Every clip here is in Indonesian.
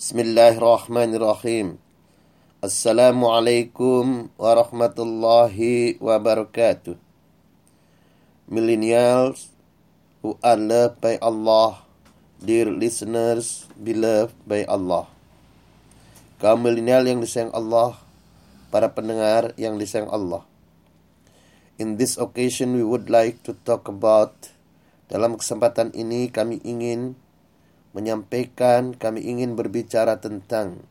Bismillahirrahmanirrahim. Assalamualaikum warahmatullahi wabarakatuh. Millennials who are loved by Allah, dear listeners beloved by Allah. Kaum milenial yang disayang Allah, para pendengar yang disayang Allah. In this occasion we would like to talk about dalam kesempatan ini kami ingin menyampaikan kami ingin berbicara tentang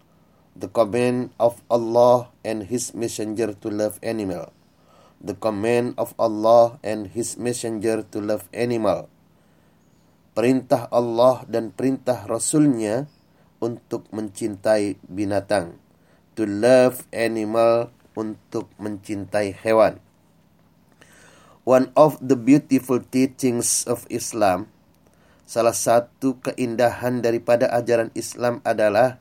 the command of Allah and His Messenger to love animal. The command of Allah and His Messenger to love animal. Perintah Allah dan perintah Rasulnya untuk mencintai binatang. To love animal untuk mencintai hewan. One of the beautiful teachings of Islam Salah satu keindahan daripada ajaran Islam adalah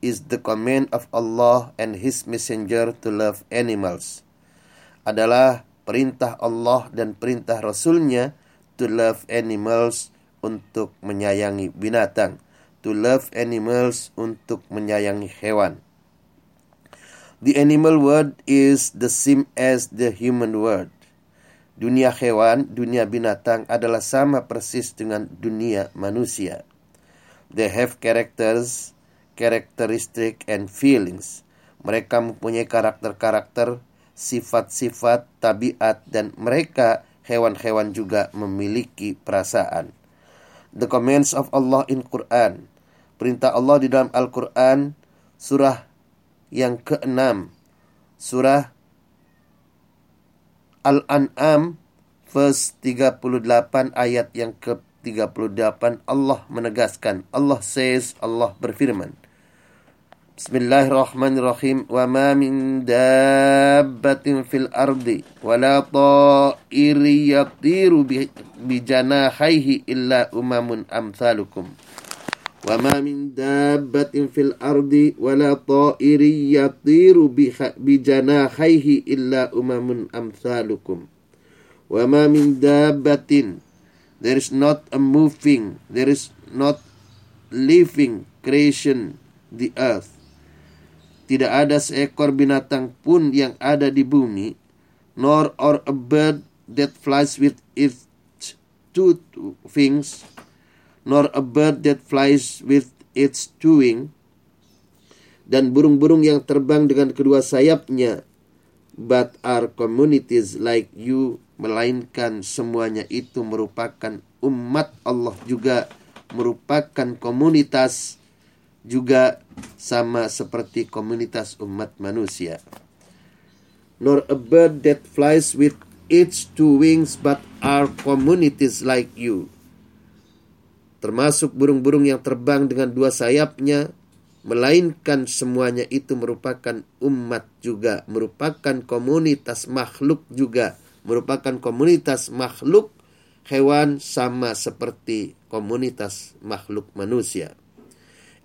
is the command of Allah and His Messenger to love animals. Adalah perintah Allah dan perintah Rasulnya to love animals untuk menyayangi binatang. To love animals untuk menyayangi hewan. The animal world is the same as the human world. Dunia hewan, dunia binatang adalah sama persis dengan dunia manusia. They have characters, characteristic, and feelings. Mereka mempunyai karakter-karakter, sifat-sifat, tabiat, dan mereka hewan-hewan juga memiliki perasaan. The commands of Allah in Quran. Perintah Allah di dalam Al-Quran, surah yang keenam, surah Al-An'am verse 38 ayat yang ke-38 Allah menegaskan Allah says Allah berfirman. Bismillahirrahmanirrahim. Wa ma min dabbatin fil ardi wa la ta'iri yatiru bi janahihi illa umamun amsalukum وما من دابة في الأرض ولا طائر يطير بجناحيه إلا أمم أمثالكم وما من دابة there is not a moving there is not living creation the earth tidak ada seekor binatang pun yang ada di bumi nor or a bird that flies with its two wings nor a bird that flies with its two wing, dan burung-burung yang terbang dengan kedua sayapnya, but are communities like you, melainkan semuanya itu merupakan umat Allah juga merupakan komunitas juga sama seperti komunitas umat manusia. Nor a bird that flies with its two wings but are communities like you termasuk burung-burung yang terbang dengan dua sayapnya, melainkan semuanya itu merupakan umat juga, merupakan komunitas makhluk juga, merupakan komunitas makhluk hewan sama seperti komunitas makhluk manusia.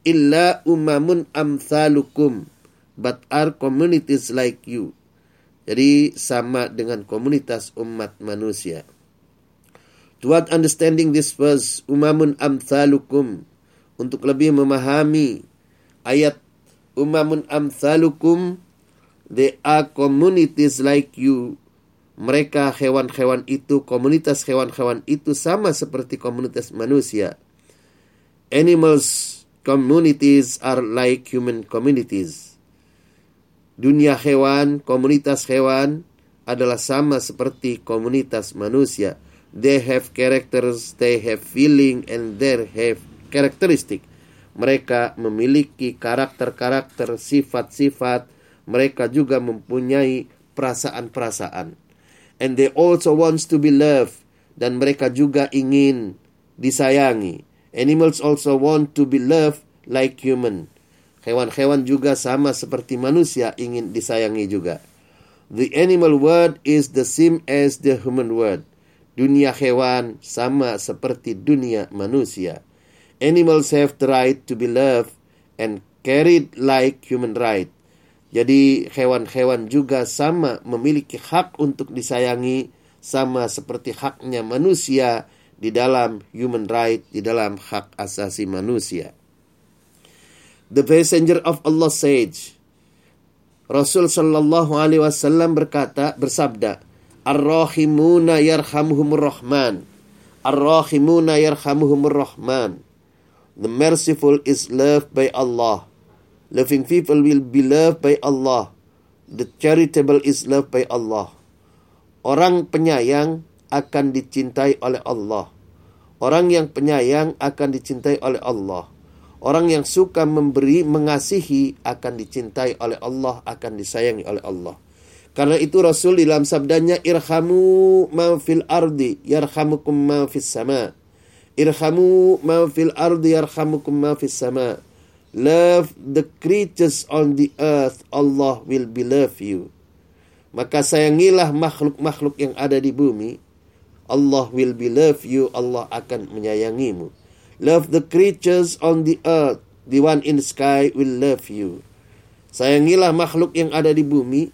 Illa umamun amthalukum, but are communities like you. Jadi sama dengan komunitas umat manusia. Toward understanding this verse, umamun amthalukum, untuk lebih memahami ayat umamun amthalukum, they are communities like you. Mereka hewan-hewan itu, komunitas hewan-hewan itu sama seperti komunitas manusia. Animals communities are like human communities. Dunia hewan, komunitas hewan adalah sama seperti komunitas manusia They have characters, they have feeling, and they have characteristic. Mereka memiliki karakter-karakter, sifat-sifat. Mereka juga mempunyai perasaan-perasaan. And they also wants to be loved. Dan mereka juga ingin disayangi. Animals also want to be loved like human. Hewan-hewan juga sama seperti manusia ingin disayangi juga. The animal world is the same as the human world. Dunia hewan sama seperti dunia manusia. Animals have the right to be loved and carried like human right. Jadi hewan-hewan juga sama memiliki hak untuk disayangi sama seperti haknya manusia di dalam human right, di dalam hak asasi manusia. The messenger of Allah said, Rasul sallallahu alaihi wasallam berkata, bersabda, Ar-rahimuna yarhamuhumur rahman. Ar-rahimuna yarhamuhumur rahman. The merciful is loved by Allah. Loving people will be loved by Allah. The charitable is loved by Allah. Orang penyayang akan dicintai oleh Allah. Orang yang penyayang akan dicintai oleh Allah. Orang yang suka memberi, mengasihi akan dicintai oleh Allah, akan disayangi oleh Allah. Karena itu Rasul dalam sabdanya irhamu ma fil ardi yarhamukum ma fis sama. Irhamu ma fil ardi yarhamukum ma fis sama. Love the creatures on the earth, Allah will be love you. Maka sayangilah makhluk-makhluk yang ada di bumi, Allah will be love you, Allah akan menyayangimu. Love the creatures on the earth. The one in the sky will love you. Sayangilah makhluk yang ada di bumi.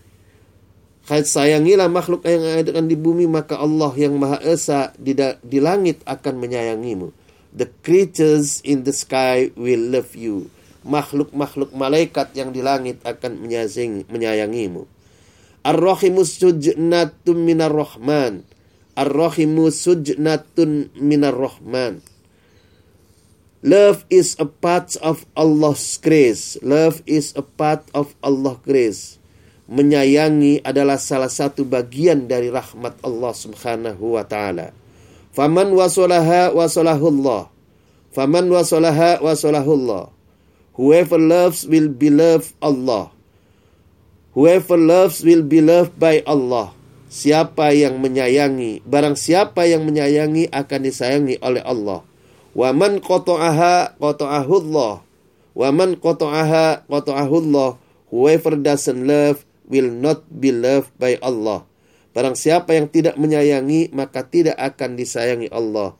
Sayangilah makhluk yang ada di bumi, maka Allah yang Maha Esa di, di langit akan menyayangimu. The creatures in the sky will love you. Makhluk-makhluk malaikat yang di langit akan menyayangi, menyayangimu. Ar-Rahimu sujnatun minar rahman. Ar-Rahimu sujnatun minar rahman. Love is a part of Allah's grace. Love is a part of Allah's grace. Menyayangi adalah salah satu bagian dari rahmat Allah Subhanahu wa taala. Faman wasolaha wasolahullah. Faman wasolaha wasolahullah. Whoever loves will be loved Allah. Whoever loves will be loved by Allah. Siapa yang menyayangi, barang siapa yang menyayangi akan disayangi oleh Allah. Wa man qata'aha qata'ahullah. Wa man qata'aha qata'ahullah. Whoever doesn't love will not be loved by Allah. Barang siapa yang tidak menyayangi maka tidak akan disayangi Allah.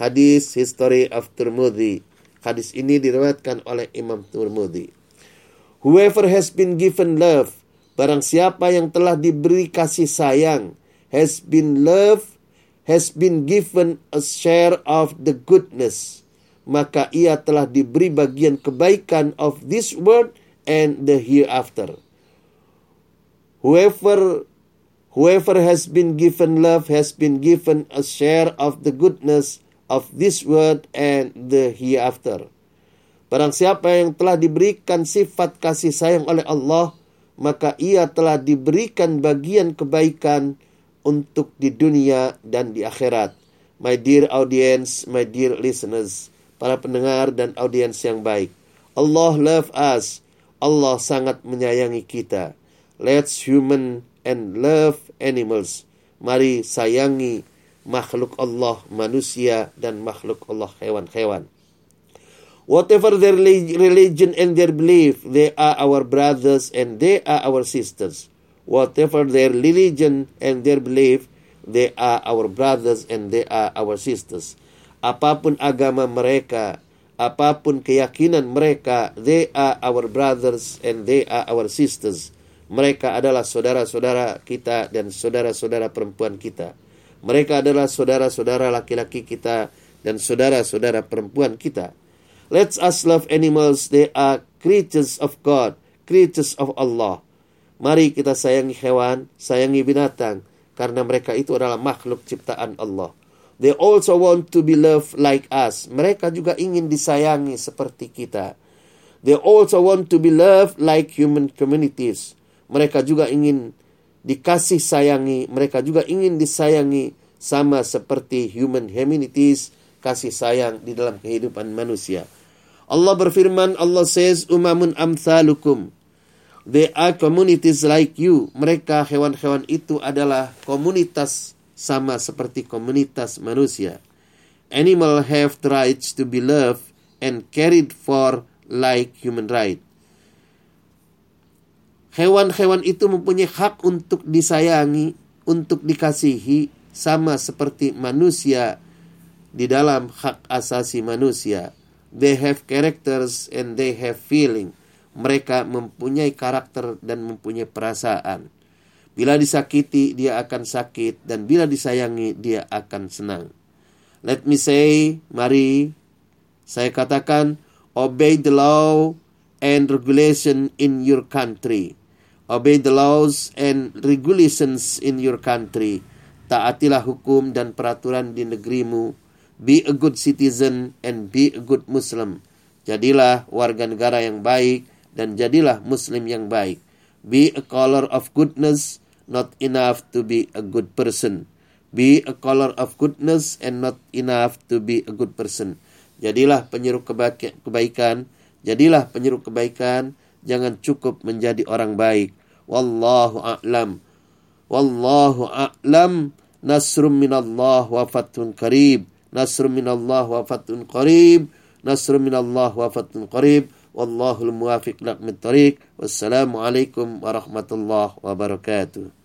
Hadis History of Turmudi. Hadis ini diriwayatkan oleh Imam Turmudi. Whoever has been given love, barang siapa yang telah diberi kasih sayang, has been loved has been given a share of the goodness, maka ia telah diberi bagian kebaikan of this world and the hereafter. Whoever whoever has been given love has been given a share of the goodness of this world and the hereafter. Barang siapa yang telah diberikan sifat kasih sayang oleh Allah, maka ia telah diberikan bagian kebaikan untuk di dunia dan di akhirat. My dear audience, my dear listeners, para pendengar dan audiens yang baik. Allah love us. Allah sangat menyayangi kita. Let's human and love animals. Mari sayangi makhluk Allah, manusia dan makhluk Allah, hewan-hewan. Whatever their religion and their belief, they are our brothers and they are our sisters whatever their religion and their belief, they are our brothers and they are our sisters. Apa pun agama mereka, apa pun keyakinan mereka, they are our brothers and they are our sisters. Mereka adalah saudara-saudara kita dan saudara-saudara perempuan kita. Mereka adalah saudara-saudara laki-laki kita dan saudara-saudara perempuan kita. Let's us love animals. They are creatures of God, creatures of Allah. Mari kita sayangi hewan, sayangi binatang, karena mereka itu adalah makhluk ciptaan Allah. They also want to be loved like us. Mereka juga ingin disayangi seperti kita. They also want to be loved like human communities. Mereka juga ingin dikasih sayangi. Mereka juga ingin disayangi sama seperti human communities kasih sayang di dalam kehidupan manusia. Allah berfirman, Allah says, umamun amthalukum. They are communities like you. Mereka hewan-hewan itu adalah komunitas sama seperti komunitas manusia. Animal have the rights to be loved and carried for like human right. Hewan-hewan itu mempunyai hak untuk disayangi, untuk dikasihi, sama seperti manusia di dalam hak asasi manusia. They have characters and they have feeling mereka mempunyai karakter dan mempunyai perasaan. Bila disakiti, dia akan sakit, dan bila disayangi, dia akan senang. Let me say, mari saya katakan, obey the law, and regulation in your country. Obey the laws and regulations in your country. Taatilah hukum dan peraturan di negerimu. Be a good citizen and be a good Muslim. Jadilah warga negara yang baik dan jadilah muslim yang baik. Be a color of goodness, not enough to be a good person. Be a color of goodness and not enough to be a good person. Jadilah penyeru kebaikan, jadilah penyeru kebaikan, jangan cukup menjadi orang baik. Wallahu a'lam. Wallahu a'lam. Nasrum minallah wa fatun qarib. Nasrum minallah wa fatun qarib. Nasrum minallah wa fatun qarib. Wallahul muwafiq lak Wassalamualaikum warahmatullahi wabarakatuh.